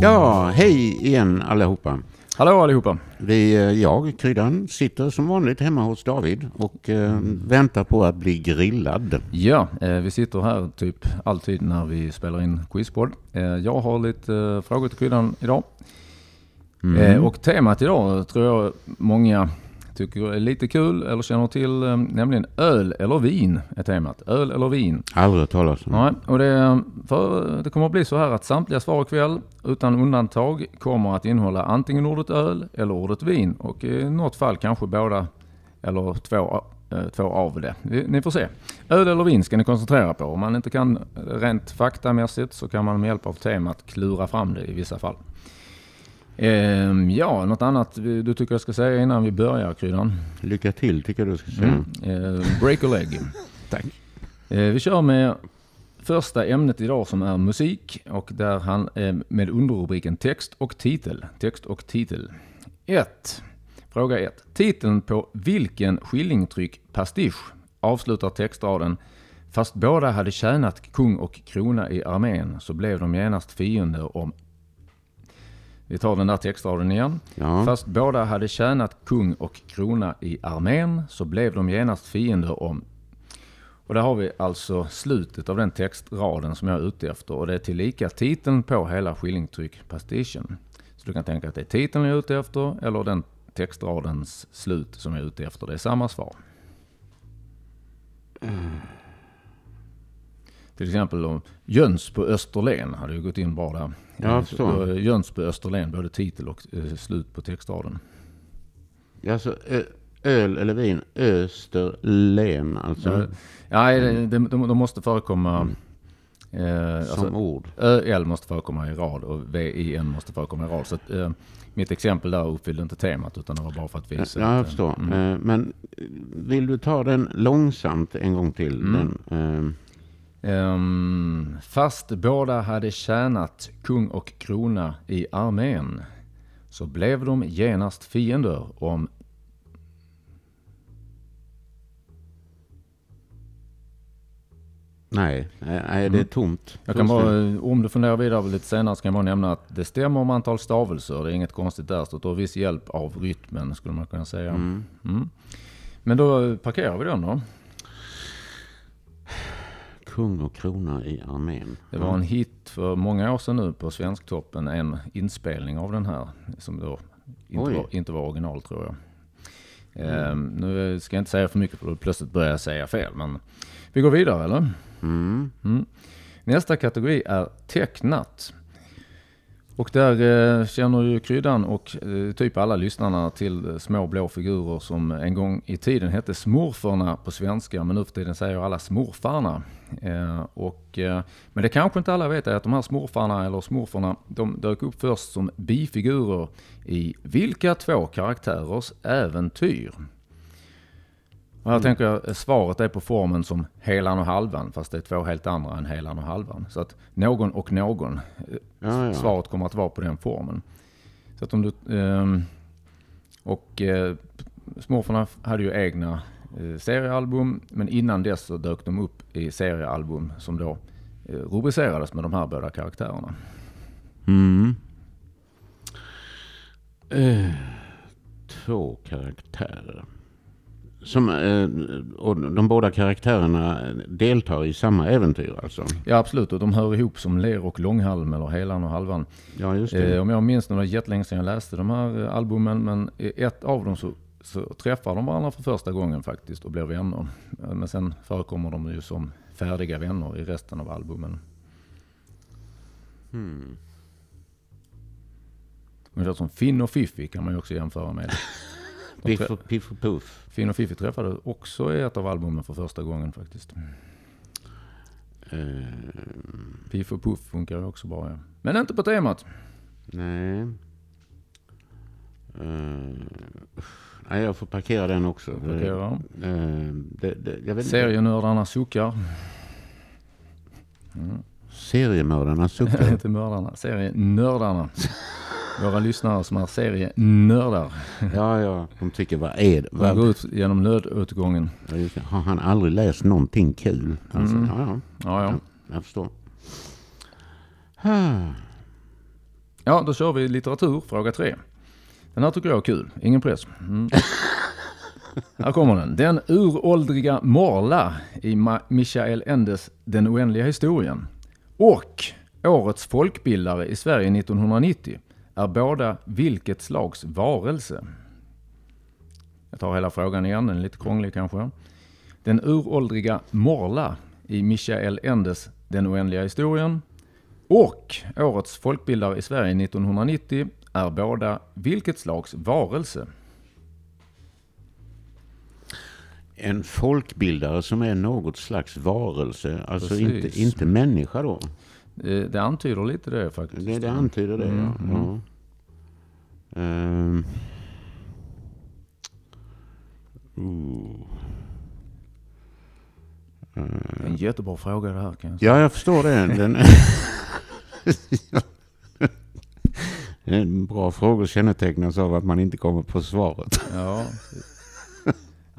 Ja, hej igen allihopa. Hallå allihopa. Vi, eh, jag, Kryddan, sitter som vanligt hemma hos David och eh, väntar på att bli grillad. Ja, eh, vi sitter här typ alltid när vi spelar in Quizboard. Eh, jag har lite eh, frågor till Kryddan idag. Mm. Eh, och temat idag tror jag många tycker är lite kul eller känner till, eh, nämligen öl eller vin är temat. Öl eller vin. Aldrig hört talas om. Nej, och det, för det kommer att bli så här att samtliga svar ikväll utan undantag kommer att innehålla antingen ordet öl eller ordet vin och i något fall kanske båda eller två, eh, två av det. Ni får se. Öl eller vin ska ni koncentrera på. Om man inte kan rent faktamässigt så kan man med hjälp av temat klura fram det i vissa fall. Ehm, ja, något annat du tycker jag ska säga innan vi börjar Kryddan? Lycka till tycker jag du ska säga. Mm. Eh, break a leg. Tack. Eh, vi kör med första ämnet idag som är musik och där han eh, med underrubriken text och titel. Text och titel. 1. Fråga 1. Titeln på vilken skillingtryck pastisch avslutar textraden Fast båda hade tjänat kung och krona i armén så blev de genast fiender om... Vi tar den där textraden igen. Ja. Fast båda hade tjänat kung och krona i armén så blev de genast fiender om... Och där har vi alltså slutet av den textraden som jag är ute efter och det är tillika titeln på hela skillingtryck-pastischen. Så du kan tänka att det är titeln jag är ute efter eller den textradens slut som jag är ute efter. Det är samma svar. Till exempel om Jöns på Österlen hade ju gått in bra där. Ja, jag förstår. Då är Jöns på Österlen, både titel och eh, slut på textraden. Alltså, ö- öl eller vin, Österlen alltså. Ja, Nej, det, det, de, de måste förekomma... Eh, som alltså, ord. ÖL måste förekomma i rad och VIN måste förekomma i rad. Så att, eh, mitt exempel där uppfyllde inte temat utan det var bara för att visa. Ja, jag eh, förstår. mm. Eh, Men vill du ta den långsamt en gång till? Mm. Den, eh, Ehm, fast båda hade tjänat kung och krona i armén så blev de genast fiender om... nej, nej, det är tomt. Mm. Jag kan bara, om du funderar vidare lite senare så kan jag bara nämna att det stämmer om antal stavelser. Det är inget konstigt där. Så tar viss hjälp av rytmen skulle man kunna säga. Mm. Mm. Men då parkerar vi den då. Kung och krona i armén. Det var en hit för många år sedan nu på Svensktoppen. En inspelning av den här som då inte, var, inte var original tror jag. Ehm, nu ska jag inte säga för mycket för då plötsligt börjar jag säga fel. Men vi går vidare eller? Mm. Mm. Nästa kategori är tecknat. Och där eh, känner ju kryddan och eh, typ alla lyssnarna till eh, små blå figurer som en gång i tiden hette smurfarna på svenska, men nu för tiden säger alla smurfarna. Eh, och, eh, men det kanske inte alla vet är att de här smurfarna eller smurfarna, de dök upp först som bifigurer i vilka två karaktärers äventyr? Och här tänker jag, eh, svaret är på formen som helan och halvan, fast det är två helt andra än helan och halvan. Så att någon och någon, eh, Ja, ja. svaret kommer att vara på den formen. Så att om du... ehm, och eh, Smurfarna hade ju egna eh, seriealbum, men innan dess så dök de upp i seriealbum som då eh, rubricerades med de här båda karaktärerna. Mm. Eh, två karaktärer. Som, eh, och de båda karaktärerna deltar i samma äventyr alltså? Ja absolut, och de hör ihop som ler och långhalm eller helan och halvan. Ja, just det. Eh, om jag minns, det var jättelänge sedan jag läste de här eh, albumen, men i ett av dem så, så träffar de varandra för första gången faktiskt och blir vänner. Men sen förekommer de ju som färdiga vänner i resten av albumen. Hmm. Ungefär som Finn och Fiffi kan man ju också jämföra med. Piff och, piff och puff. Finn och Fiffi träffade också i ett av albumen för första gången faktiskt. Eh, Piff och Puff funkar också bra ja. Men inte på temat. nej. Eh, nej, jag får parkera den också. Parkera. Eh, det, det, jag vet. Serienördarna suckar. Mm. Seriemördarna suckar. inte mördarna, serienördarna. Våra lyssnare som är serienördar. ja, ja. De tycker vad är det? De Vad, går ut genom nödutgången. Ja. Har han aldrig läst någonting kul? Alltså, Mm. ja, ja, Ja, ja. jag förstår. Ah. Ja, då kör vi litteratur, fråga tre. Den här tycker jag är kul, ingen press. Mm. här kommer den. Den uråldriga Morla i Ma Michael Endes Den oändliga historien och årets folkbildare i Sverige 1990 är båda vilket slags varelse? Jag tar hela frågan igen, den är lite krånglig kanske. Den uråldriga Morla i Michael Endes Den oändliga historien och årets folkbildare i Sverige 1990 är båda vilket slags varelse? En folkbildare som är något slags varelse, alltså Precis. inte, inte människa då. Det, det antyder lite det faktiskt. Det, det antyder det, Mm, ja. mm. ja. Ehm. Det är en jättebra fråga det här kan jag säga. Ja, jag förstår det. Den... en bra fråga kännetecknas av att man inte kommer på svaret. Ja.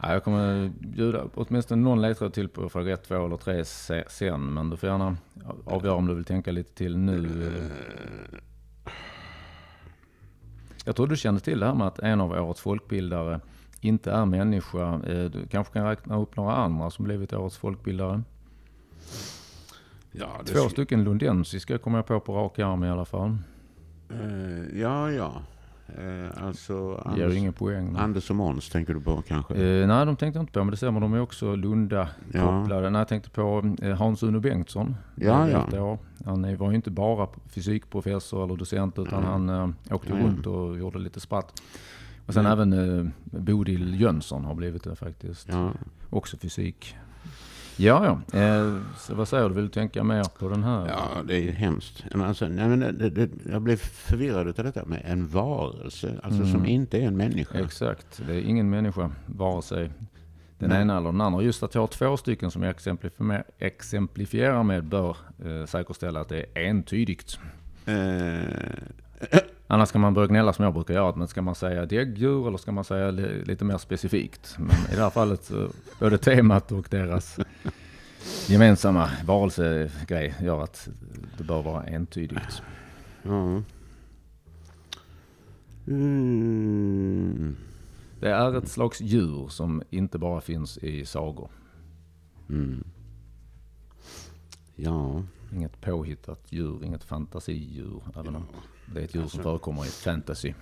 ja, jag kommer bjuda åtminstone någon ledtråd till på fråga 1, 2 eller 3 se- sen. Men du får gärna avgöra om du vill tänka lite till nu. Jag tror du kände till det här med att en av årets folkbildare inte är människa. Eh, Du kanske kan räkna upp några andra som blivit årets folkbildare. Ja, Två stycken lundensiska kommer jag på på rak arm i alla fall. Eh, ja, ja. Eh, alltså Anders, ingen poäng. Anders och Måns tänker du på kanske? Eh, nej, de tänkte jag inte på, men det stämmer. De är också Lunda Ja. Nej, jag tänkte på eh, Hans-Uno Bengtsson. Ja, Det ja. Han var ju inte bara fysikprofessor eller docent, utan Nej. han eh, åkte Nej. runt och gjorde lite spratt. Och sen Nej. även eh, Bodil Jönsson har blivit det faktiskt. Ja. Också fysik. Ja, ja. Eh, vad säger du? Vill du tänka mer på den här? ja, det är hemskt. Men Alltså, nej, men det, det, jag blev förvirrad av detta med en varelse, alltså som Mm. inte är en människa. Exakt. Det är ingen människa, vare sig den Nej. ena eller den andra. Just att jag har två stycken som jag exemplifierar med bör eh, säkerställa att det är entydigt. Eh, Annars kan man börja gnälla som jag brukar göra. Men ska man säga däggdjur eller ska man säga li- lite mer specifikt? Men i det här fallet, så både temat och deras gemensamma varelsegrej gör att det bör vara entydigt. ja. Mm. Det är ett slags djur som inte bara finns i sagor. Mm. Ja. Inget påhittat djur, inget fantasidjur. Även om det är ett djur Alltså- som förekommer i fantasy.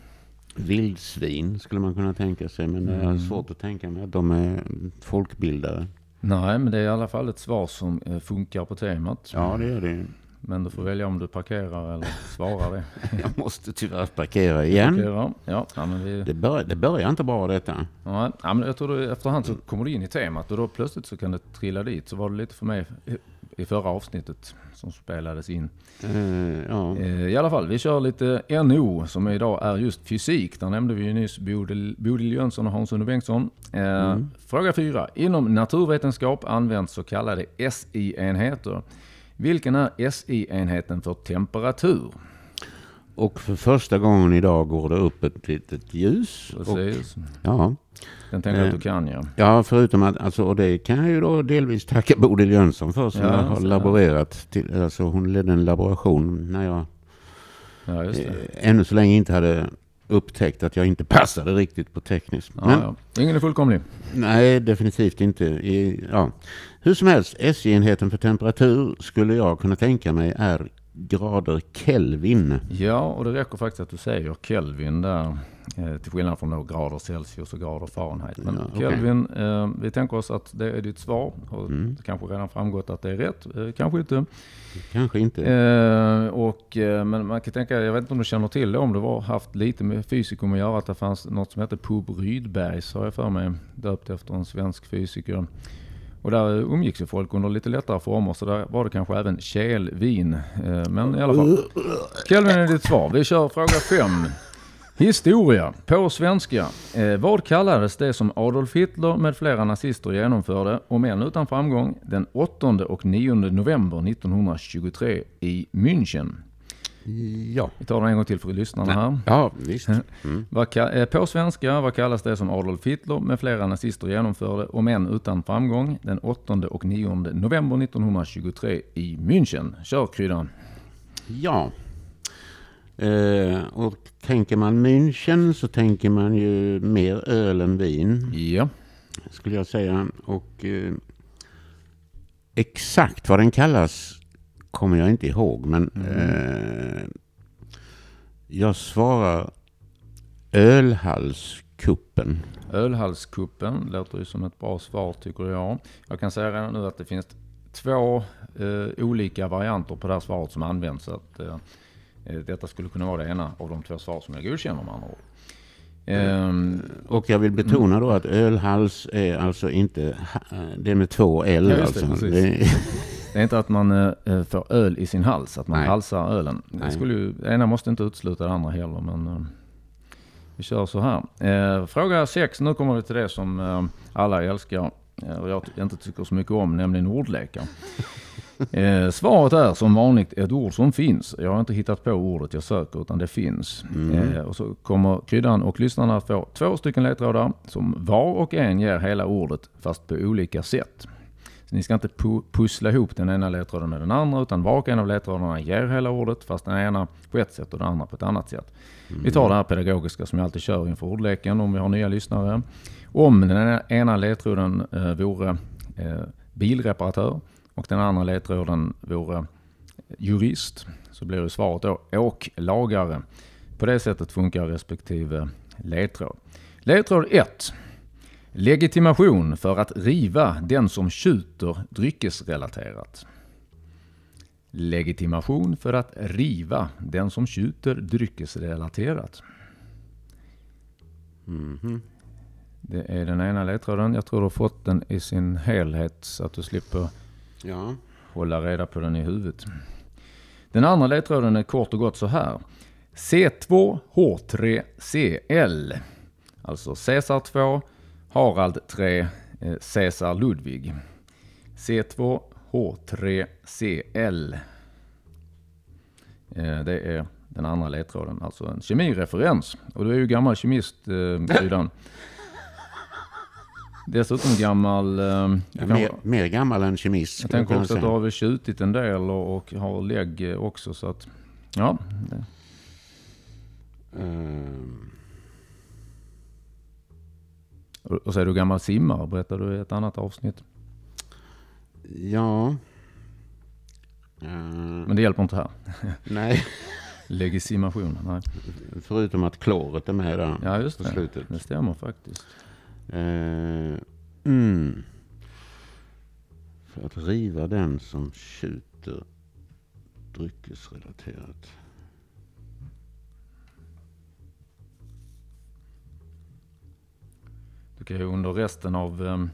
Vildsvin skulle man kunna tänka sig, men det är Mm. svårt att tänka mig att de är folkbildare. Nej, men det är i alla fall ett svar som eh, funkar på temat. Ja, det är det. Men du får välja om du parkerar eller svarar det. Jag måste tyvärr parkera igen. Parkerar. Ja, ja, men vi, Det, bör, det börjar inte bra detta. ja, men jag tror du, efterhand så kommer du in i temat och då plötsligt så kan det trilla dit. Så var det lite för mig i förra avsnittet som spelades in. Eh, ja. Eh, I alla fall, vi kör lite NO som idag är just fysik. Där nämnde vi ju nyss Bodil, Bodil Jönsson och Hans-Uno Bengtsson. Eh, Mm. Fråga fyra. Inom naturvetenskap används så kallade SI-enheter. Vilken är SI-enheten för temperatur? Och för första gången idag går det upp ett litet ljus. Och, Precis. ja. Den tänker jag att Eh, du kan ja. ja, förutom att, alltså, och det kan jag ju då delvis tacka Bodil Jönsson för som Ja, jag har laborerat till. Alltså hon ledde en laboration när jag Ja, eh, ännu så länge inte hade upptäckt att jag inte passade riktigt på tekniskt. Ja, Men, ja. Ingen är fullkomlig. Nej, definitivt inte. I, ja. Hur som helst, SI-enheten för temperatur skulle jag kunna tänka mig är grader Kelvin. Ja, och det räcker faktiskt att du säger Kelvin där. Eh, till skillnad från då grader Celsius och grader Fahrenheit. Men Ja. Kelvin, eh, vi tänker oss att det är ditt svar. Och Mm. det kanske redan framgått att det är rätt. Eh, kanske inte. Kanske inte. Eh, och, eh, men man kan tänka, jag vet inte om du känner till det, om du har haft lite med fysikum att göra, att det fanns något som heter Pub Rydbergs, har jag för mig, döpt efter en svensk fysiker. Och där umgicks ju folk under lite lättare former, så där var det kanske även kelvin. Eh, men i alla fall. Kelvin är ditt svar. Vi kör fråga fem. Historia på svenska. Eh, vad kallades det som Adolf Hitler med flera nazister genomförde, om än utan framgång, den 8 och 9 november 1923 i München? Ja. Vi tar den en gång till för lyssnarna här. Ja, visst. Mm. Ka- eh, på svenska, vad kallas det som Adolf Hitler med flera nazister genomförde, om än utan framgång, den 8 och 9 november 1923 i München? Kör kryddan. Ja. Eh, och tänker man München så tänker man ju mer öl än vin, Ja, skulle jag säga. Och eh, exakt vad den kallas kommer jag inte ihåg, men eh, jag svarar ölhalskuppen. ölhalskuppen låter ju som ett bra svar tycker jag. Jag kan säga redan nu att det finns två eh, olika varianter på det här svaret som används. Så att, eh, eh, detta skulle kunna vara det ena av de två svar som jag godkänner med andra ord. Ehm, Och jag vill betona då att ölhals är alltså inte, ha- det är med två L Ja, alltså. Det Det är inte att man eh, eh, får öl i sin hals, att man Nej. halsar ölen. Det, Nej. skulle ju, det ena måste inte utesluta det andra heller, men eh, vi kör så här. Fråga 6, nu kommer vi till det som alla älskar och jag inte tycker så mycket om, nämligen ordlekar. Eh, svaret är som vanligt ett ord som finns. Jag har inte hittat på ordet jag söker, utan det finns. Eh, och så kommer kryddan och lyssnarna att få två stycken ledtrådar som var och en ger hela ordet, fast på olika sätt. Så ni ska inte pu- pussla ihop den ena ledtråden med den andra, utan var och en av ledtrådarna ger hela ordet, fast den ena på ett sätt och den andra på ett annat sätt. Vi tar det här pedagogiska som jag alltid kör inför ordleken om vi har nya lyssnare. Om den ena- ena ledtråden eh, vore eh, bilreparatör och den andra ledtråden vore jurist, så blir ju svaret då åklagare. På det sättet funkar respektive ledtråd. Ledtråd 1. Legitimation för att riva den som skjuter dryckesrelaterat. Legitimation för att riva den som skjuter dryckesrelaterat. Mhm. Det är den ena ledtråden. Jag tror du har fått den i sin helhet så att du slipper Ja. hålla reda på den i huvudet. Den andra ledtråden är kort och gott så här. C2H3CL. Alltså Caesar 2, Harald 3, eh, Caesar Ludvig. C2H3CL. Eh, Det är den andra ledtråden, alltså en kemireferens. Och du är ju gammal kemist, eh, Kryddan. Dessutom gammal... eh, Ja, mer, mer gammal än kemist. jag tänker också att du har väl tjutit en del och, och har lägg eh, också så att... Ja, Ehm, och så är du gammal simmare, berättade du i ett annat avsnitt. ja. Ehm, Men det hjälper inte här. nej, Legitimation, nej. förutom att kloret är med där Ja, just på det. slutet. Det stämmer faktiskt. Ehm, mm. För att riva den som skjuter dryckesrelaterat. Ju under resten av um,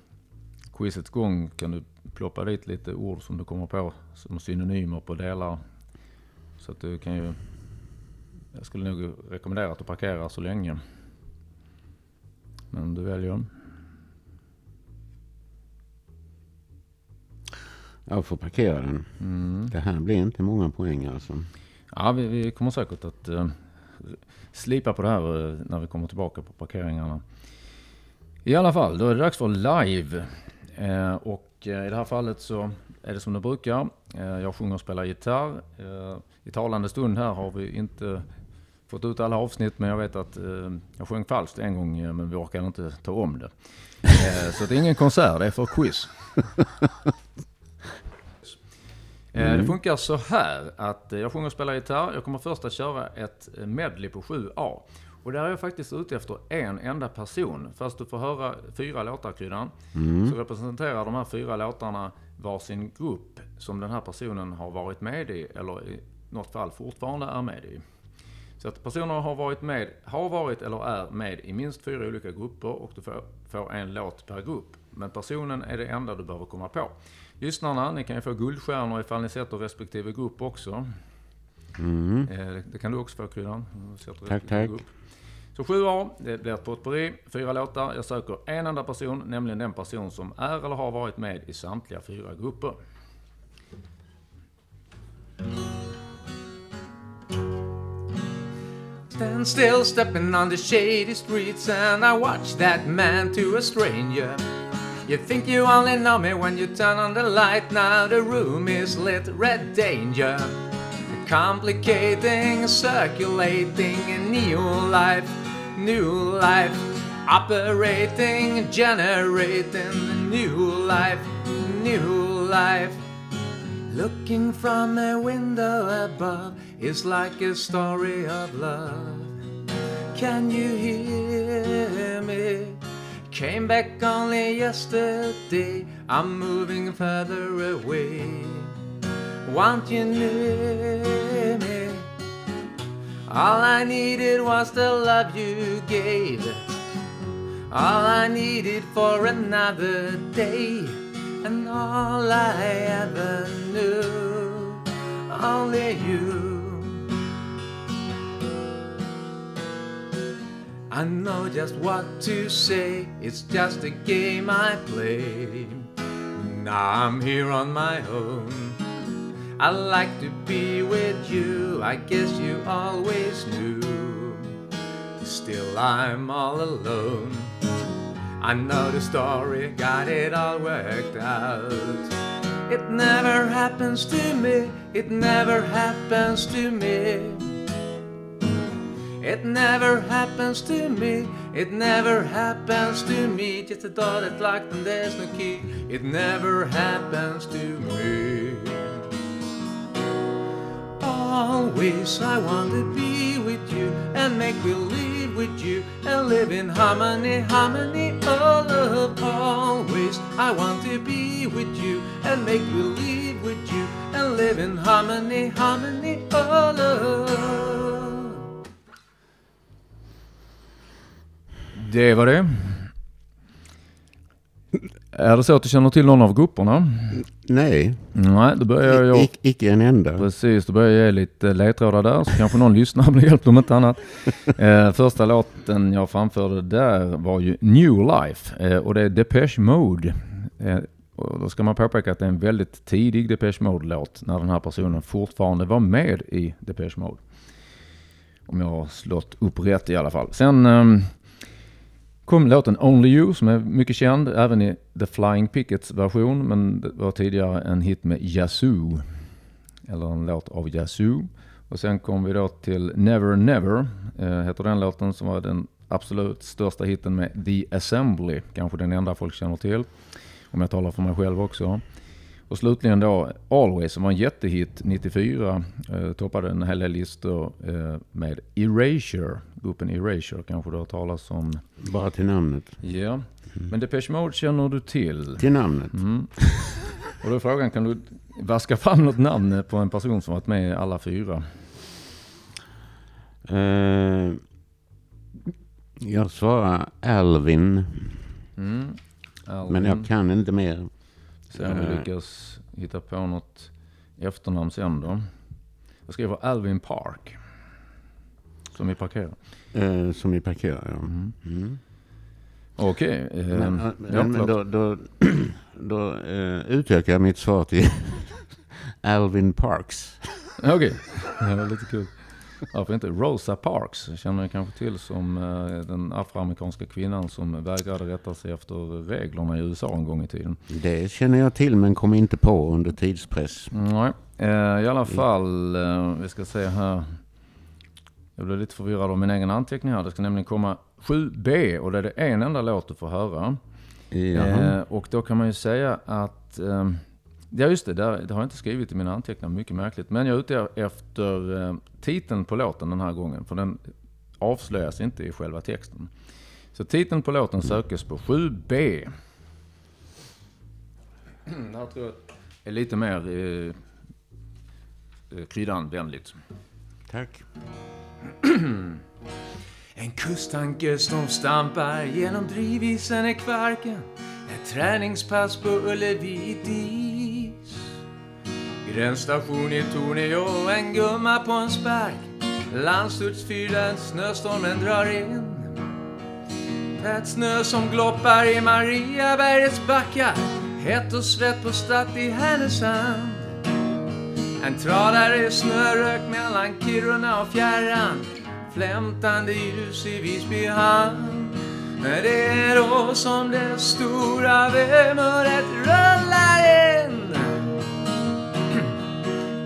quizets gång kan du ploppa dit lite ord som du kommer på som synonymer på delar. Så att du kan ju... Jag skulle nog rekommendera att du parkerar så länge. Men du väljer. Jag får parkera den. Mm. Det här blir inte många poäng alltså. Ja, vi, vi kommer säkert att eh, slipa på det här eh, när vi kommer tillbaka på parkeringarna. I alla fall, då är det dags för live. Eh, och eh, i det här fallet så är det som det brukar. Eh, jag sjunger och spelar gitarr. Eh, I talande stund här har vi inte fått ut alla avsnitt, men jag vet att jag sjöng falskt en gång, men vi orkade inte ta om det. Så det är ingen konsert, det är för quiz. Eh, Det funkar så här att jag sjunger och spelar gitarr. Jag kommer först att köra ett medley på 7A. Och där är jag faktiskt ute efter en enda person. Fast du får höra fyra låtar Kryddan. Så representerar de här fyra låtarna varsin grupp som den här personen har varit med i eller i något fall fortfarande är med i. Så att personer har varit med, har varit eller är med i minst fyra olika grupper och du får, får en låt per grupp. Men personen är det enda du behöver komma på. Lyssnarna, ni kan ju få guldstjärnor ifall ni sätter respektive grupp också. Mm. Eh, det- kan du också få Kryddan. Tack, tack. grupp. Så 7A, det blir ett potpurri, fyra låtar. Jag söker en enda person, nämligen den person som är eller har varit med i samtliga fyra grupper. Stand still, stepping on the shady streets, and I watch that man to a stranger. You think you only know me when you turn on the light. Now the room is lit, red danger. complicating, circulating a new life, new life, operating, generating new life, new life. Looking from a window above is like a story of love. Can you hear me? Came back only yesterday. I'm moving further away. Want you near me? All I needed was the love you gave. All I needed for another day. And all I ever knew. Only you. I know just what to say, it's just a game I play. Now I'm here on my own. I like to be with you, I guess you always knew. Still, I'm all alone. I know the story, got it all worked out. It never happens to me, it never happens to me. It never happens to me, it never happens to me. Just a door that's locked and there's no key. It never happens to me. Always I want to be with you and make believe with you and live in harmony, harmony, oh love. Always I want to be with you and make believe with you and live in harmony, harmony, oh love. Det var det. Är det så att du känner till någon av grupperna? Nej, Nej, då börjar jag... Ic- icke en enda. Precis, då börjar jag ge lite ledtrådar där så kanske någon lyssnar blir hjälpt om inte annat. Eh, första låten jag framförde där var ju New Life eh, och det är Depeche Mode. Eh, och då ska man påpeka att det är en väldigt tidig Depeche Mode-låt när den här personen fortfarande var med i Depeche Mode. Om jag har slått upp rätt i alla fall. Sen ehm, kom låten Only You som är mycket känd även i The Flying Pickets version men det var tidigare en hit med Yazoo. Eller en låt av Yazoo. Och sen kom vi då till Never Never, eh, heter den låten som var den absolut största hitten med The Assembly. Kanske den enda folk känner till. Om jag talar för mig själv också. Och slutligen då Always som var en jättehit 94. Eh, toppade en hel del listor eh, med Erasure. Gruppen Erasure kanske du har talat om. Bara till namnet. Ja, men Depeche Mode känner du till. Till namnet. Mm. Och då är frågan, kan du vaska fram något namn på en person som varit med i alla fyra? Eh, jag svarar Alvin, Mm. men jag kan inte mer. Se om vi Eh. lyckas hitta på något efternamn sen då. Jag skriver Alvin Park. Som vi parkerar. Eh, som vi parkerar, ja. Mm. Okej. eh, Men, ja, men, då, då, då eh, utökar jag mitt svar till Alvin Parks. Okej, det var lite kul. Varför inte? Rosa Parks känner jag kanske till som eh, den afroamerikanska kvinnan som vägrade rätta sig efter reglerna i USA en gång i tiden. Det känner jag till men kom inte på under tidspress. Nej, eh, i alla fall, eh, vi ska se här. Jag blev lite förvirrad av min egen anteckning här. Det ska nämligen komma 7B och det är det en enda låt du får höra. Jaha. Och då kan man ju säga att, eh, ja just det, där, det har jag inte skrivit i mina anteckningar, mycket märkligt. Men jag är ute efter eh, titeln på låten den här gången, för den avslöjas inte i själva texten. Så titeln på låten sökes på 7B. Det här tror jag är lite mer eh, eh, kryddanvänligt. Tack. En kusttanke som stampar genom drivisen i Kvarken. Ett träningspass på Ullevi dis. Gränsstation i Torneå, en gumma på en spark. Landsortsfyr där snöstormen drar in. Tät snö som gloppar i Mariabergets backar. Hett och svett på Statt i Härnösand. En tradare i snörök mellan Kiruna och fjärran Flämtande ljus i Visby hamn det är då som det stora vemodet rullar in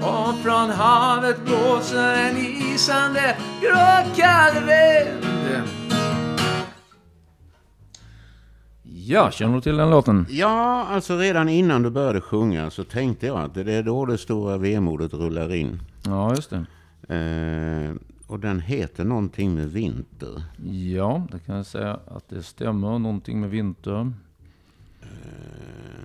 och från havet blåser en isande gråkall vind. Ja, känner du till den låten? Ja, alltså redan innan du började sjunga så tänkte jag att det är då det stora vemodet rullar in. Ja, just det. Eh, och den heter någonting med vinter. Ja, det kan jag säga att det stämmer. Någonting med vinter. Eh,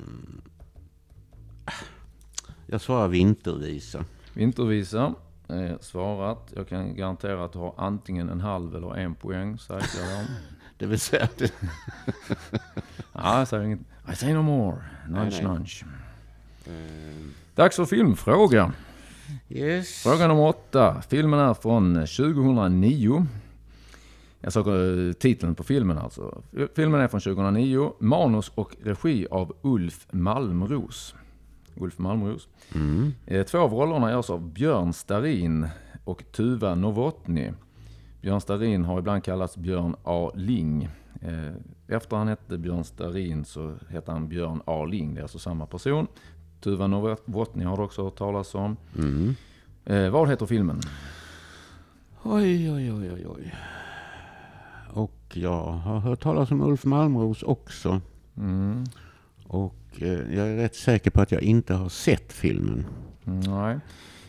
jag svarar vintervisa. Vintervisa är svarat. Jag kan garantera att du har antingen en halv eller en poäng. Säkrar jag. Det vill säga att det, Ja, jag säger inget. I say no more. Nej. nudge. eh, Dags för filmfråga. yes. Fråga nummer åtta. Filmen är från 2009. Jag sa eh, titeln på filmen alltså. Filmen är från 2009. Manus och regi av Ulf Malmros. Ulf Malmros. Mm. Eh, Två av rollerna görs av Björn Starin och Tuva Novotny. Björn Starin har ibland kallats Björn A. Ling. Eh, Efter han hette Björn Starin så hette han Björn A. Ling. Det är alltså samma person. Tuva Novotny har du också hört talas om. Mm. Eh, vad heter filmen? Oj, oj, oj, oj, oj. Och jag har hört talas om Ulf Malmros också. Mm. Och jag är rätt säker på att jag inte har sett filmen. Nej.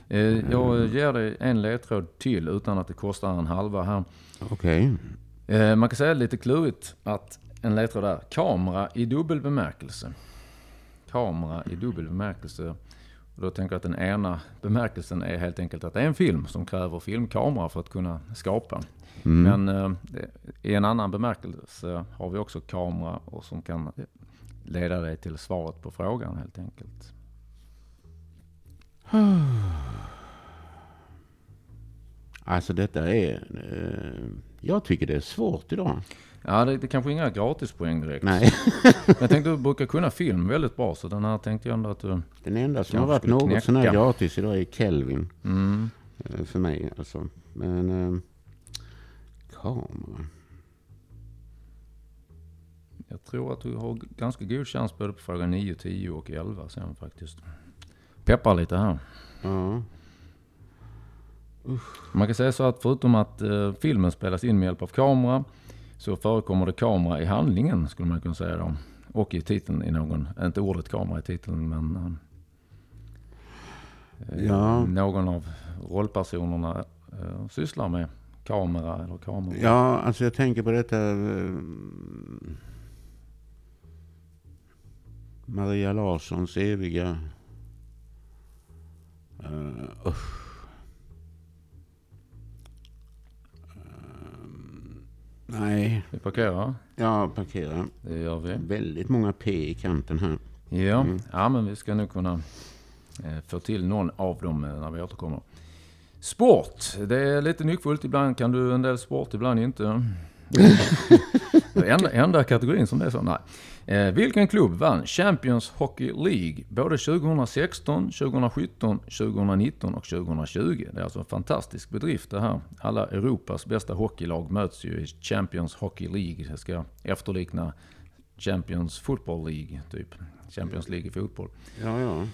Eh, jag ger dig en ledtråd till utan att det kostar en halva här. Okej. Eh, man kan säga lite klurigt att en ledtråd är kamera i dubbel bemärkelse. Kamera i dubbel bemärkelse. Och då tänker jag att den ena bemärkelsen är helt enkelt att det är en film som kräver filmkamera för att kunna skapa. Mm. Men eh, i en annan bemärkelse har vi också kamera och som kan leda dig till svaret på frågan helt enkelt. Alltså detta är... Eh, jag tycker det är svårt idag. Ja, det, det kanske inga gratispoäng direkt. Nej. Jag tänkte du brukar kunna film väldigt bra så den här tänkte jag ändå att du... Den enda som har varit något sån här knäcka. gratis idag är Kelvin. Mm. eh, För mig alltså. Men... Eh, kamera. Jag tror att du har ganska god chans både på fråga 9, 10 och 11 sen faktiskt. Peppar lite här. Ja. Man kan säga så att förutom att eh, filmen spelas in med hjälp av kamera så förekommer det kamera i handlingen skulle man kunna säga då. Och i titeln i någon, inte ordet kamera i titeln men eh, Ja. någon av rollpersonerna eh, sysslar med kamera eller kamera. Ja, alltså jag tänker på detta... Maria Larssons eviga... Uh. Ehm, nej, Vi parkerar, jag parkerar. det gör vi. Väldigt många P i kanten här. Ja, Mm. ja men vi ska nog kunna eh, få till någon av dem när vi återkommer. Sport, det är lite nyckfullt. Ibland kan du en del sport, ibland inte. Enda, enda kategorin som det är så. Nej. Eh, vilken klubb vann Champions Hockey League både 2016, 2017, 2019 och 2020? Det är alltså en fantastisk bedrift det här. Alla Europas bästa hockeylag möts ju i Champions Hockey League. Det ska efterlikna Champions Football League, typ. Champions League i fotboll. Ja, ja.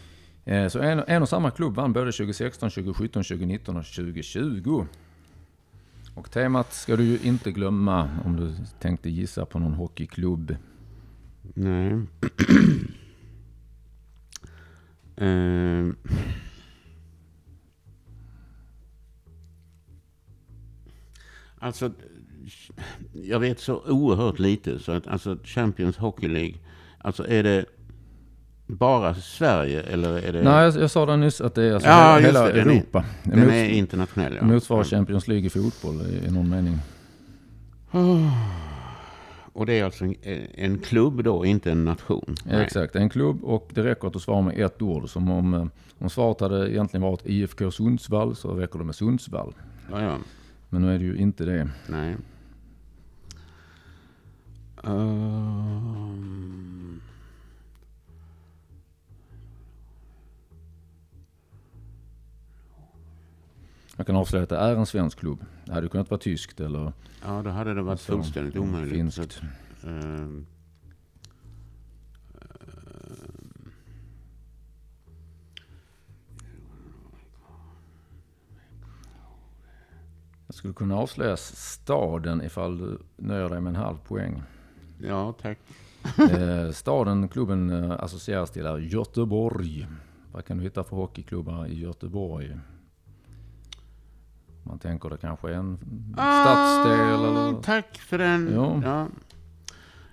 Eh, Så en, en och samma klubb vann både 2016, 2017, 2019 och 2020. Och temat ska du ju inte glömma om du tänkte gissa på någon hockeyklubb. Nej. uh. Alltså, jag vet så oerhört lite. Så att, alltså Champions Hockey League, alltså är det bara Sverige eller är det... Nej, jag, jag sa det nyss att det är alltså Ja, hela, det, den är- Europa. Det Den är internationell, ja. motsvarar Champions League i fotboll i, i någon mening. Och det är alltså en, en klubb då, inte en nation? Ja, exakt, en klubb och det räcker att du svarar med ett ord. Som om, eh, om svaret hade egentligen varit IFK Sundsvall så räcker det med Sundsvall. Ja, ja. Men nu är det ju inte det. Nej. Jag kan avslöja att det är en svensk klubb. Det hade kunnat vara tyskt eller ja, då hade det varit så, fullständigt omöjligt. Finskt. att, ehm. Ehm. Skulle kunna avslöjas staden ifall du nöjer dig med en halv poäng. Ja, tack. Eh, staden klubben eh, associeras till är Göteborg. Vad kan du hitta för hockeyklubbar i Göteborg? Man tänker det kanske är en stadsdel eller... Ah, Tack för den. Ja. Ja.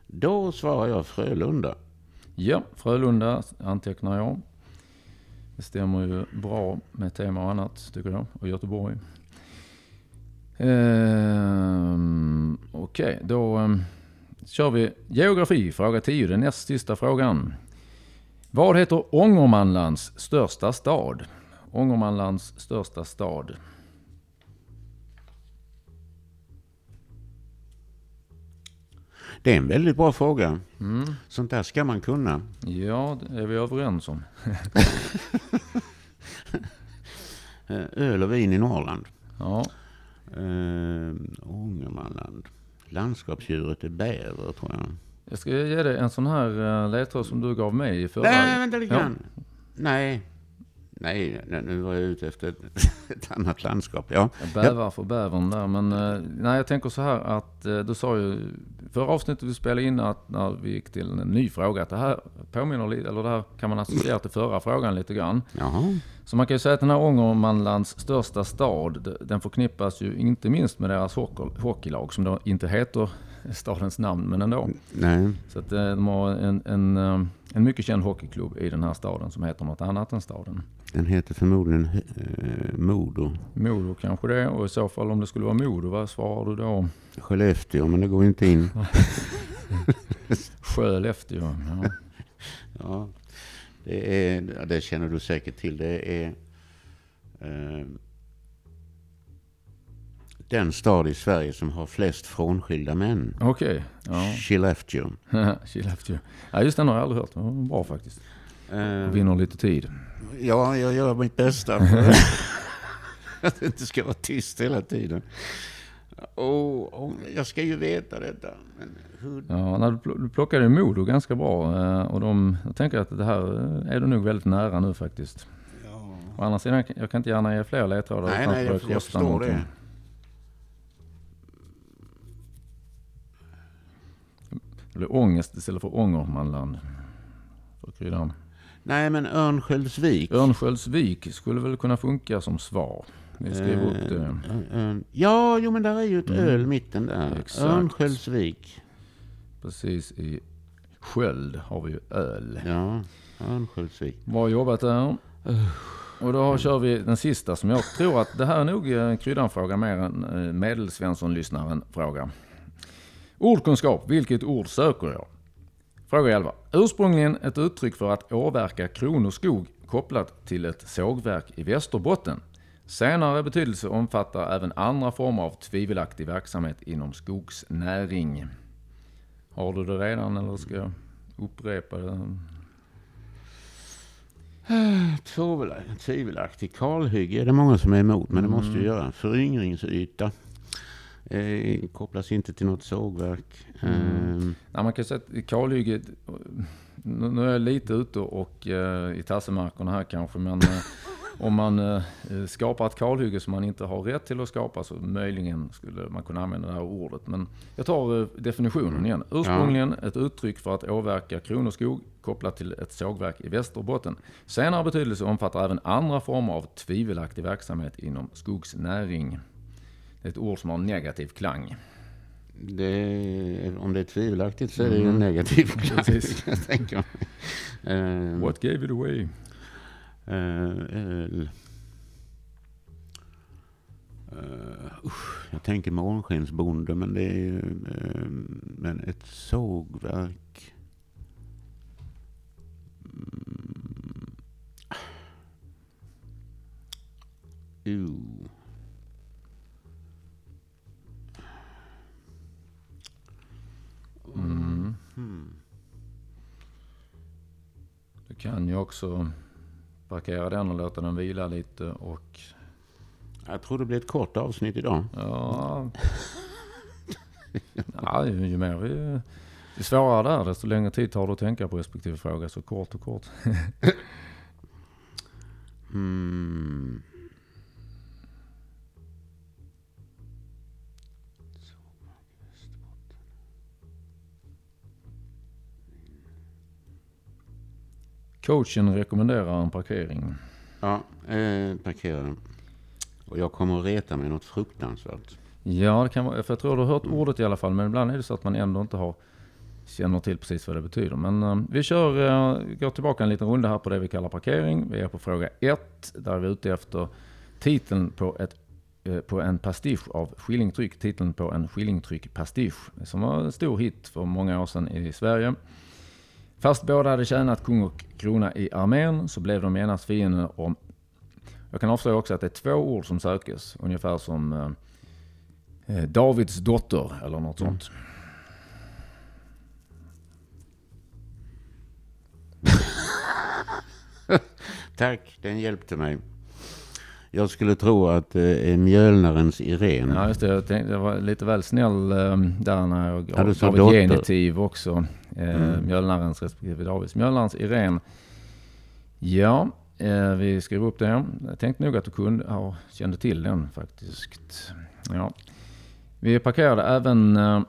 Då svarar jag Frölunda. Ja, Frölunda antecknar jag. Det stämmer ju bra med tema och annat tycker jag. Och Göteborg. Ehm, Okej, då ehm, kör vi geografi, fråga 10, den näst sista frågan. Vad heter Ångermanlands största stad? Ångermanlands största stad. Det är en väldigt bra fråga. Mm. Sånt där ska man kunna. Ja, det är vi överens om. Öl och vin i Norrland. Ja, Eh, Ångermanland. Landskapsdjuret är bäver tror jag. jag ska ge dig en sån här eh, ledtråd som du gav mig i förra... Nej, vänta lite grann. Nej, nej, nu var jag ute efter ett, annat landskap. Ja. Jag bävar för bävern där. Men eh, nej, jag tänker så här att eh, du sa ju förra avsnittet vi spelade in att när vi gick till en ny fråga att det här påminner lite, eller det här kan man associera till förra frågan lite grann. Jaha. Så man kan ju säga att den här Ångermanlands största stad, den förknippas ju inte minst med deras hockey- hockeylag som då inte heter stadens namn, men ändå. Nej. Så att eh, de har en, en, en mycket känd hockeyklubb i den här staden som heter något annat än staden. Den heter förmodligen eh, Modo. Modo kanske det, och i så fall om det skulle vara Modo, vad svarar du då? Skellefteå, men det går inte in. Skellefteå. Ja. Ja, det, är, det känner du säkert till. Det är eh, den stad i Sverige som har flest frånskilda män. Okej, ja. Skellefteå. Skellefteå. Ja, just den har jag aldrig hört. Bra faktiskt. Eh, Vinner lite tid. ja, jag gör mitt bästa för att det inte ska vara tyst hela tiden. Oh, oh, jag ska ju veta detta. Hur, Ja, när du du plockade Modo ganska bra. eh, Och de, jag tänker att det här eh, är du nog väldigt nära nu faktiskt. ja. Å andra sidan, jag kan inte gärna ge fler ledtrådar Nej, nej, att jag, jag förstår någonting. det. Det blir ångest istället för Ångermanland. För kryddan. Nej, men Örnsköldsvik. Örnsköldsvik skulle väl kunna funka som svar. Vi skriver upp det. Eh, eh, Ja, jo men där är ju ett Mm. öl mitten där. Exakt. Örnsköldsvik. Precis i Sköld har vi ju öl. Ja, Örnsköldsvik. Bra jobbat där. Och då kör vi den sista som jag tror att det här är nog en kryddanfråga mer än eh, medelsvensson-lyssnaren-fråga. Ordkunskap, vilket ord söker jag? Fråga 11. Ursprungligen ett uttryck för att åverka kronoskog kopplat till ett sågverk i Västerbotten. Senare betydelse omfattar även andra former av tvivelaktig verksamhet inom skogsnäring. Har du det redan eller ska jag upprepa det? Tvivel- Tvivelaktig kalhygge är det många som är emot, men det måste Mm. ju göra. Föryngringsyta. Eh, kopplas inte till något sågverk. Mm. Eh, man kan säga att kalhygget, nu är jag lite ute och eh, i tassemarkerna här kanske, men eh, om man eh, skapar ett kalhygge som man inte har rätt till att skapa så möjligen skulle man kunna använda det här ordet. Men jag tar definitionen igen. Ursprungligen ett uttryck för att åverka kronoskog kopplat till ett sågverk i Västerbotten. Senare betydelse omfattar även andra former av tvivelaktig verksamhet inom skogsnäring. Ett ord som har negativ klang. det, om det är tvivelaktigt så är det ju en Mm. negativ klang. Precis. jag. Eh, What gave it away? Öl. Uh, usch, jag tänker månskensbonde, men det är ju... eh, men ett sågverk. Mm. Uh. Mm. Hmm. Du kan ju också parkera den och låta den vila lite och Jag tror det blir ett kort avsnitt idag. ja... ja ju, ju mer vi... Ju svårare där, desto längre tid tar det att tänka på respektive fråga. Så kort och kort. Hmm. Coachen rekommenderar en parkering. Ja, eh, parkera. Och jag kommer att reta mig något fruktansvärt. Ja, det kan vara, för jag tror du har hört ordet i alla fall, men ibland är det så att man ändå inte har känner till precis vad det betyder. Men uh, vi kör, uh, går tillbaka en liten runda här på det vi kallar parkering. Vi är på fråga 1, där vi är ute efter titeln på, ett, uh, på en pastisch av Skillingtryck. Titeln på en Skillingtryck pastisch som var en stor hit för många år sedan i Sverige. Fast båda hade tjänat kung och krona i armén så blev de genast fiender om... Jag kan avslöja också att det är två ord som sökes, ungefär som eh, eh, Davids dotter eller något mm. sånt. Tack, den hjälpte mig. Jag skulle tro att det är mjölnarens Irene. Ja, just det. Jag, tänkte, jag var lite väl snäll um, där när jag ja, gav ett genitiv också. Eh, mm. Mjölnarens respektive Davids. Mjölnarens Irene. Ja, eh, vi skrev upp det. Jag tänkte nog att du kunde, ja, kände till den faktiskt. Ja. Vi parkerade även eh,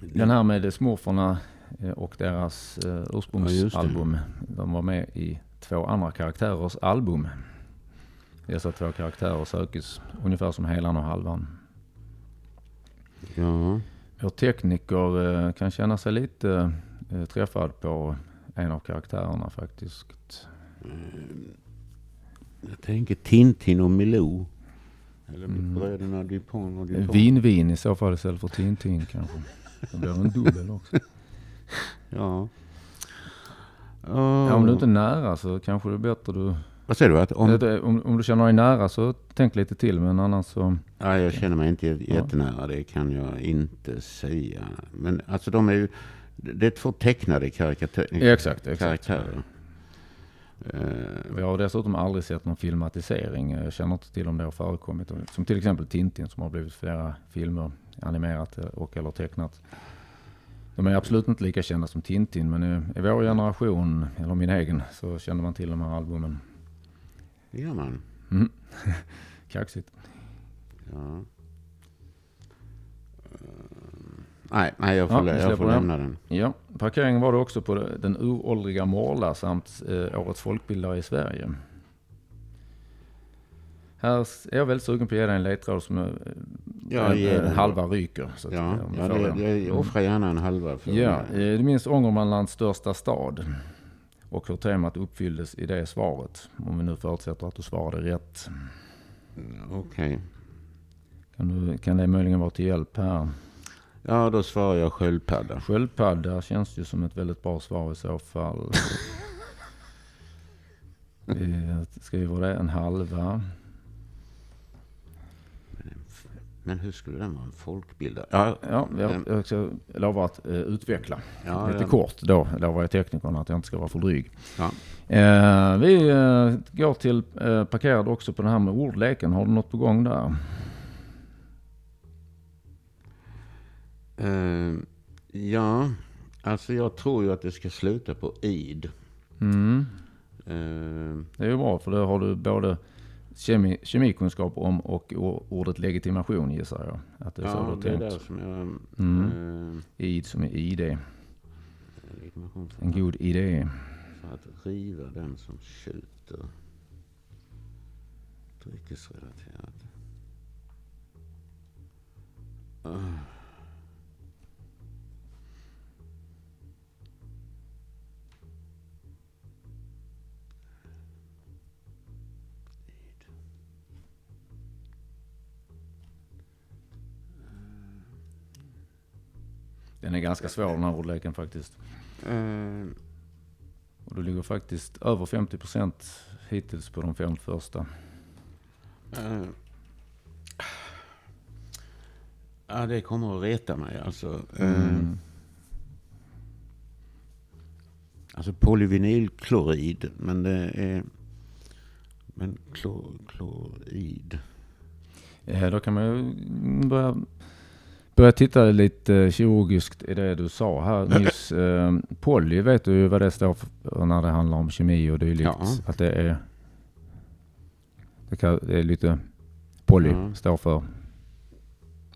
den här med smurfarna eh, och deras eh, ursprungsalbum. Ja, De var med i två andra karaktärers album. Dessa två karaktärer sökes ungefär som helan och halvan. Ja. Vår tekniker eh, kan känna sig lite eh, träffad på en av karaktärerna faktiskt. Mm. Jag tänker Tintin och Milou. Eller mm. bröderna Dupont och Dupont. Vin-vin i så fall istället för Tintin kanske. Det blir en dubbel också. ja. Oh. Ja, om du inte är nära så kanske det är bättre du... Vad säger du? Att om... om, om du känner dig nära så tänk lite till, men annars så... Ja, jag känner mig inte jättenära, det kan jag inte säga. Men alltså de är ju... Det är två tecknade karikatyr, exakt, exakt. karaktärer. Uh, jag har dessutom aldrig sett någon filmatisering. Jag känner inte till om det har förekommit. Som till exempel Tintin som har blivit flera filmer animerat och eller tecknat. De är absolut inte lika kända som Tintin, men i, i vår generation, eller min egen, så känner man till de här albumen. Det gör man. Mm. Kaxigt. Ja. Uh, nej, nej, jag får, ja, jag får lämna den. Ja, parkeringen var det också på den uråldriga Morla samt eh, Årets folkbildare i Sverige. Här är jag väldigt sugen på att ge dig en ledtråd som ja, en, halva ryker. Så ja, ja det, det, jag offrar gärna en halva. För ja, eh, minns Ångermanlands största stad. Och hur temat uppfylldes i det svaret. Om vi nu förutsätter att du svarade rätt. Okej. Okay. Kan, kan det möjligen vara till hjälp här? Ja, då svarar jag sköldpadda. Sköldpadda känns ju som ett väldigt bra svar i så fall. vi skriver det, en halva. Men hur skulle den vara en folkbildare? Ja, ja jag, jag ska lova att uh, utveckla. Ja, Lite ja. kort då lovar jag teknikerna att jag inte ska vara för dryg. Ja. Uh, vi uh, går till uh, parkerad också på den här med ordleken. Har du något på gång där? ja, alltså jag tror ju att det ska sluta på id. Mm. det är ju bra för då har du både kemi, kemikunskap om och ordet legitimation gissar jag. Att det är ja, så det är där som jag... Mm. Äh, ID som är ID. En god idé. För att riva den som skjuter. Dryckesrelaterat. Uh. Den är ganska svår den här ordleken faktiskt. Mm. Och du ligger faktiskt över 50 procent hittills på de fem första. Mm. Ja, det kommer att reta mig alltså. Mm. Alltså polyvinylklorid, men det är... Men klorid. Ja, då kan man ju börja börjar titta lite kirurgiskt i det du sa här nyss. Eh, poly vet du vad det står för när det handlar om kemi och dylikt. Ja. Att det är, det, kan, det är lite poly ja. står för.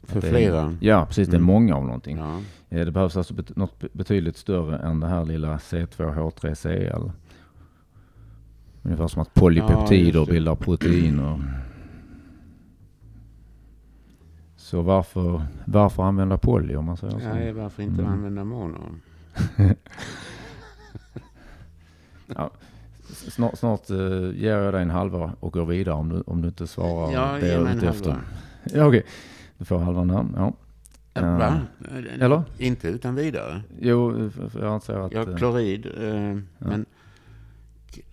För flera? Ja, precis. Det är mm. många av någonting. Ja. Det behövs alltså bet, något betydligt större än det här lilla C2H3Cl. Ungefär som att polypeptider det. bildar proteiner. Så varför, varför använda poly om man säger så? Nej, varför inte Mm. använda mono? Snart, snart uh, ger jag dig en halva och går vidare om du, om du inte svarar Ja, det jag är ute efter. halva. Ja, okej. Du får halvan här. Ja. Eh, Va? eller? Inte utan vidare. Jo, jag anser att... Ja, eh, klorid. Eh, Men...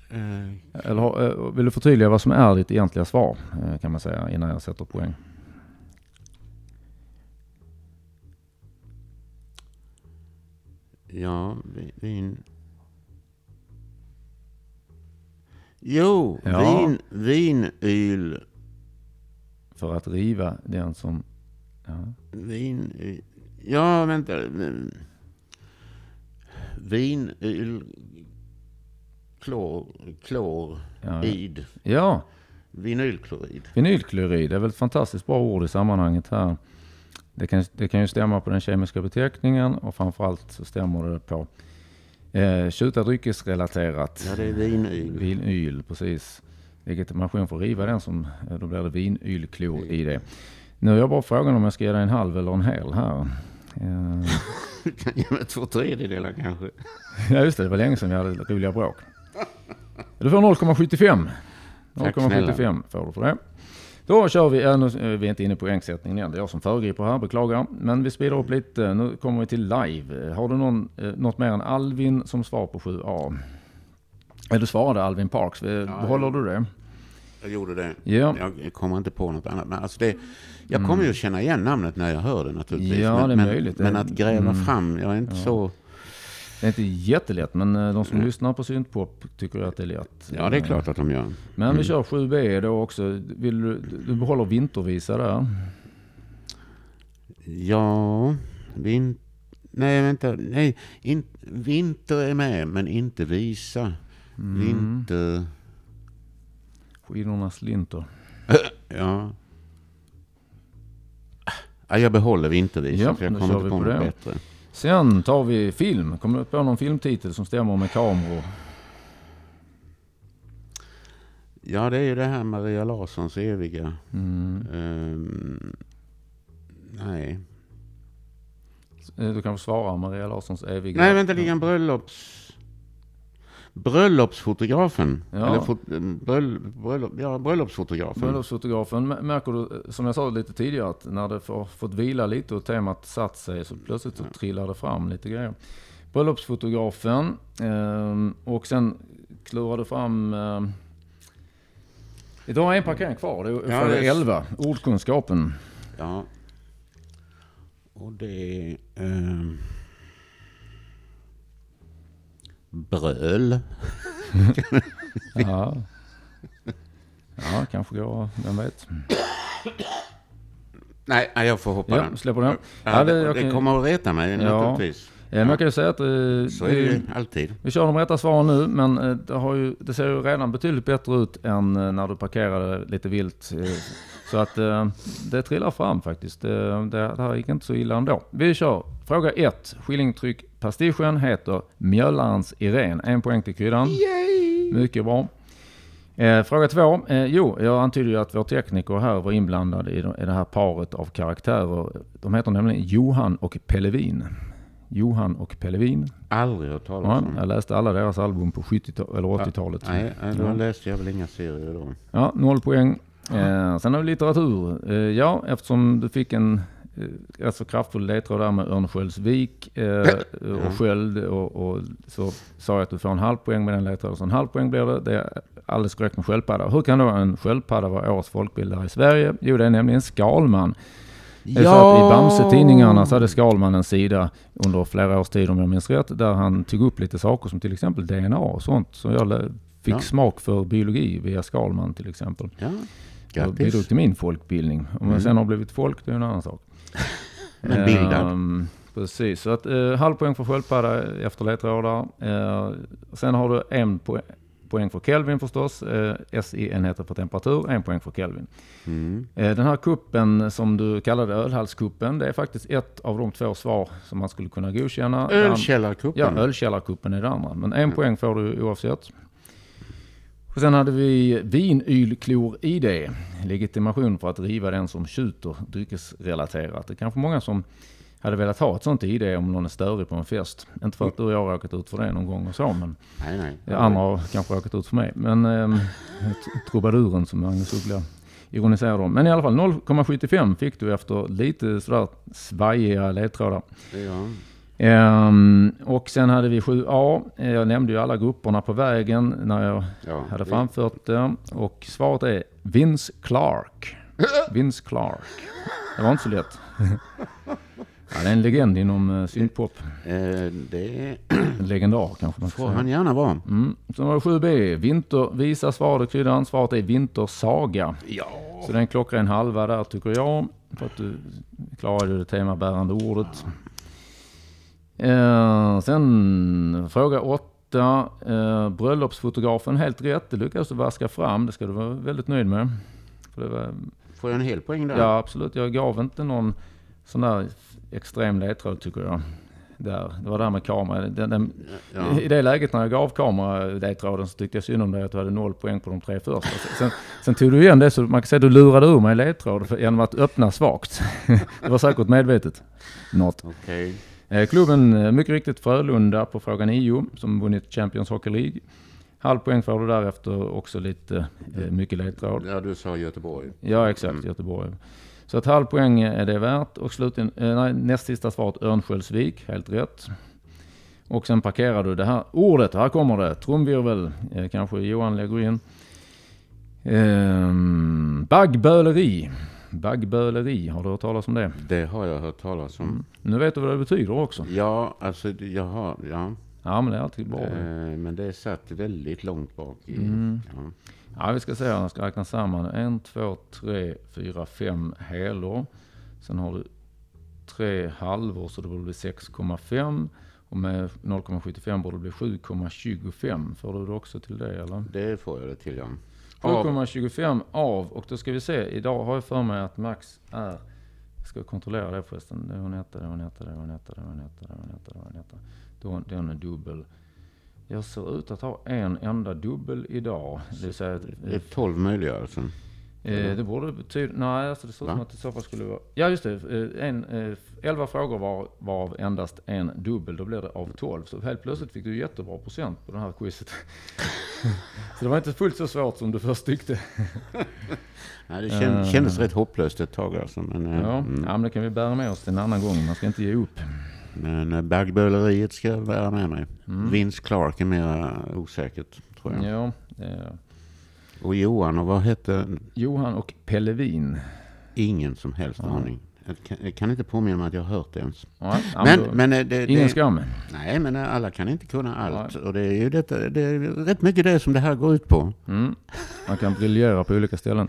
Eh, eller eh, vill du förtydliga vad som är ditt egentliga svar eh, kan man säga innan jag sätter poäng? Ja, vi- vin... Jo, Ja. vin, vinyl. För att riva den som... Ja. Vin... Ja, vänta. Vinyl... Klor... Klorid. Ja. ja, Vinylklorid. vinylklorid är väl ett fantastiskt bra ord i sammanhanget här. Det kan, det kan ju stämma på den kemiska beteckningen och framförallt så stämmer det på eh, tjutadryckesrelaterat. Ja, det är vinyl. Vinyl, precis. Legitimation för att riva den som, eh, då blir det vinylklor i det. Nu är jag bara frågan om jag ska ge dig en halv eller en hel här. Du kan ge mig två tredjedelar kanske. Ja just det, det var länge sedan vi hade roliga bråk. Du får 0,75. Tack 0,75 får du för det. Då kör vi, ja, nu är vi inte inne på poängsättningen igen. Det är jag som föregriper här, beklagar. Men vi speedar upp lite. Nu kommer vi till live. Har du någon, eh, något mer än Alvin som svar på 7A? Eller du svarade Alvin Parks. Eh, Behåller du det? Jag gjorde det. Ja. Jag kommer inte på något annat. Men alltså det, jag kommer ju att känna igen namnet när jag hör det naturligtvis. Ja, men, det är men, möjligt. Men att gräva mm. fram, jag är inte så... Det är inte jättelätt, men eh, de som lyssnar på syntpop tycker att det är lätt. Ja, det är klart att de gör. Men vi kör 7B då också. Vill du, du behåller vintervisa där? Ja, vin... Nej, vänta. Nej, in, vinter är med, men inte visa. Mm. Vinter... Skidornas linter. Ja. ja. Jag behåller vintervisa, Ja, för jag kommer inte på på något bättre. Sen tar vi film. Kommer du på någon filmtitel som stämmer med kameror? Ja, det är ju det här Maria Larssons eviga... Mm. ehm, nej. Eh, Du kan få svara Maria Larssons eviga... Nej, vänta, ligger en bröllops... Bröllopsfotografen. Ja. Eller fot, bröll, bröllop, ja, bröllopsfotografen. Bröllopsfotografen. Märker du, eh, som jag sa lite tidigare, att när det får, fått vila lite och temat satt sig så plötsligt så trillar det fram lite grejer. Bröllopsfotografen ehm, och sen klurar du fram... Eh, du har en parkering kvar, det är, Ja, det det är- är 11. Ordkunskapen. Ja. Och det är... ehm, bröl. Ja. ja, kanske går, vem vet. Nej, nej, jag får hoppa Ja, den. släpper den. Ja, Ja, det, det- kan- kommer att reta mig Ja. naturligtvis. Eh, Men jag kan ju säga att eh, Så är det vi, ju alltid. vi kör de rätta svaren nu, men eh, det, har ju, det ser ju redan betydligt bättre ut än eh, när du parkerade lite vilt. eh, Så att eh, det trillar fram faktiskt. Det, det, det här gick inte så illa ändå. Vi kör fråga 1. Skillingtryck pastischen heter Mjöllarens Irene. En poäng till kryddan. Mycket bra. Eh, fråga två. Eh, jo, jag antydde ju att vår tekniker här var inblandad i, de- i det här paret av karaktärer. De heter nämligen Johan och Pellevin. Johan och Pellevin. Aldrig hört talas Ja, om. jag läste alla deras album på 70 eller 80-talet. Nej, nej, då Ja. läste jag väl inga serier då. Ja, noll poäng. Eh, sen har vi litteratur. Eh, ja, eftersom du fick en eh, rätt så kraftfull ledtråd där med Örnsköldsvik eh, och sköld och, och så sa jag att du får en halv poäng med den ledtråden. Så en halv poäng blir det. Det är alldeles korrekt med sköldpadda. Hur kan då en sköldpadda vara årets folkbildare i Sverige? Jo, det är nämligen Skalman. Så att I Bamse-tidningarna så hade Skalman en sida under flera års tid om jag minns rätt, där han tog upp lite saker som till exempel DNA och sånt. Så jag fick Ja. smak för biologi via Skalman till exempel. Ja, Och bidrog grattis. till min folkbildning. Om jag Mm. sen har blivit folk, det är en annan sak. Men bildad. Ehm, precis, så att eh, halv poäng för sköldpadda efter ledtrådar. Eh, sen har du en poäng, poäng för Kelvin förstås. Eh, SI-enheter för temperatur, en poäng för Kelvin. Mm. Eh, Den här kuppen som du kallade ölhalskuppen, det är faktiskt ett av de två svar som man skulle kunna godkänna. Ölkällarkuppen. Ja, ölkällarkuppen är det andra. Men en poäng får du oavsett. Och sen hade vi vinylklor-ID. Legitimation för att driva den som tjuter dryckesrelaterat. Det är kanske många som hade velat ha ett sånt ID om någon är störig på en fest. Inte för att du och jag har råkat ut för det någon gång och så, men Nej, nej. det andra har kanske råkat ut för mig. Men eh, trubaduren som Magnus Uggla ironiserar om. Men i alla fall 0,75 fick du efter lite sådär svajiga ledtrådar. Ja. Ehm, och sen hade vi 7A. Jag nämnde ju alla grupperna på vägen när jag Ja. hade framfört det. Och svaret är Vince Clark. Vince Clark. Det var inte så lätt. Ja, det är en legend inom uh, syntpop. Eh, det En legendar kanske man får säga. han gärna vara. Mm. Sen var det 7B. Vinter, visa svaret kryddan. Svaret är Vintersaga. Ja. Så det är en klockren halva där tycker jag. För att du klarade det temabärande ordet. Eh, sen fråga åtta. Eh, bröllopsfotografen, helt rätt. Det lyckades du vaska fram. Det ska du vara väldigt nöjd med. Var, Får jag en hel poäng där? ja absolut, jag gav inte någon sån där extrem ledtråd tycker jag. Där. Det var det här med kamera. Den, den, Ja. I det läget när jag gav kameraledtråden så tyckte jag synd om dig att du hade noll poäng på de tre första. Sen, sen tog du igen det så man kan säga att du lurade ur mig ledtråd genom att öppna svagt. det var säkert medvetet. Något. Okej. Eh, Klubben, eh, mycket riktigt Frölunda på fråga 9 som vunnit Champions Hockey League. Halv poäng får du därefter också lite eh, mycket ledtråd. Ja, du sa Göteborg. Ja, exakt. Mm. Göteborg. Så ett halv poäng är det värt. Och slutligen, nej, näst sista svaret Örnsköldsvik, helt rätt. Och sen parkerar du det här ordet, här kommer det, trumvirvel, kanske Johan lägger in. Ehm, baggböleri. Baggböleri, har du hört talas om det? Det har jag hört talas om. Nu vet du vad det betyder också. Ja, alltså jag har, ja. Ja, men det är alltid bra. Eh, men det är satt väldigt långt bak i. Mm. Ja. Ja, vi ska se här. Jag ska räkna samman. En, två, tre, fyra, fem helår. Sen har du tre halvor så det borde bli 6,5. Och med 0,75 borde det bli 7,25. Får du det också till det eller? Det får jag det till ja. Av- 7,25 av, och då ska vi se. Idag har jag för mig att Max är, jag ska kontrollera det förresten. Det en etta, det en etta, det en etta, det en etta, det en etta, det en etta. Då- Den är dubbel. Jag ser ut att ha en enda dubbel idag. Det vill säga att, Det är 12 möjliga alltså. Eh, det borde betyda... Nej, alltså det ser ut som att det i så fall skulle vara... Ja, just det. Eh, en, eh, 11 frågor var, var av endast en dubbel. Då blir det av 12. Så helt plötsligt fick du jättebra procent på det här quizet. så det var inte fullt så svårt som du först tyckte. Nej, det känd, Eh. kändes rätt hopplöst ett tag alltså. Men, eh, Ja, mm. ja, men det kan vi bära med oss till en annan gång. Man ska inte ge upp. men baggböleriet ska jag bära med mig. Mm. Vince Clark är mer osäkert tror jag. Ja, eh, Och Johan och vad hette Johan och Pellevin. ingen som helst Ja. aning. Jag kan, jag kan inte påminna mig att jag har hört det ens. Ja, ja, Men, då- men eh, det, ingen det, skam. nej, men eh, alla kan inte kunna allt. Och det är ju detta, det är rätt mycket det som det här går ut på. Mm. Man kan briljera på olika ställen.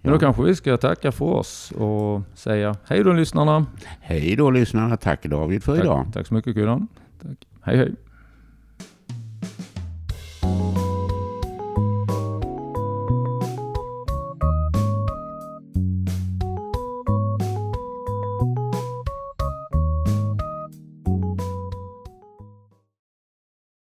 Men Ja. då kanske vi ska tacka för oss och säga hej då lyssnarna. Hej då lyssnarna. Tack David för idag. Tack, tack så mycket Kulan. Tack. Hej hej.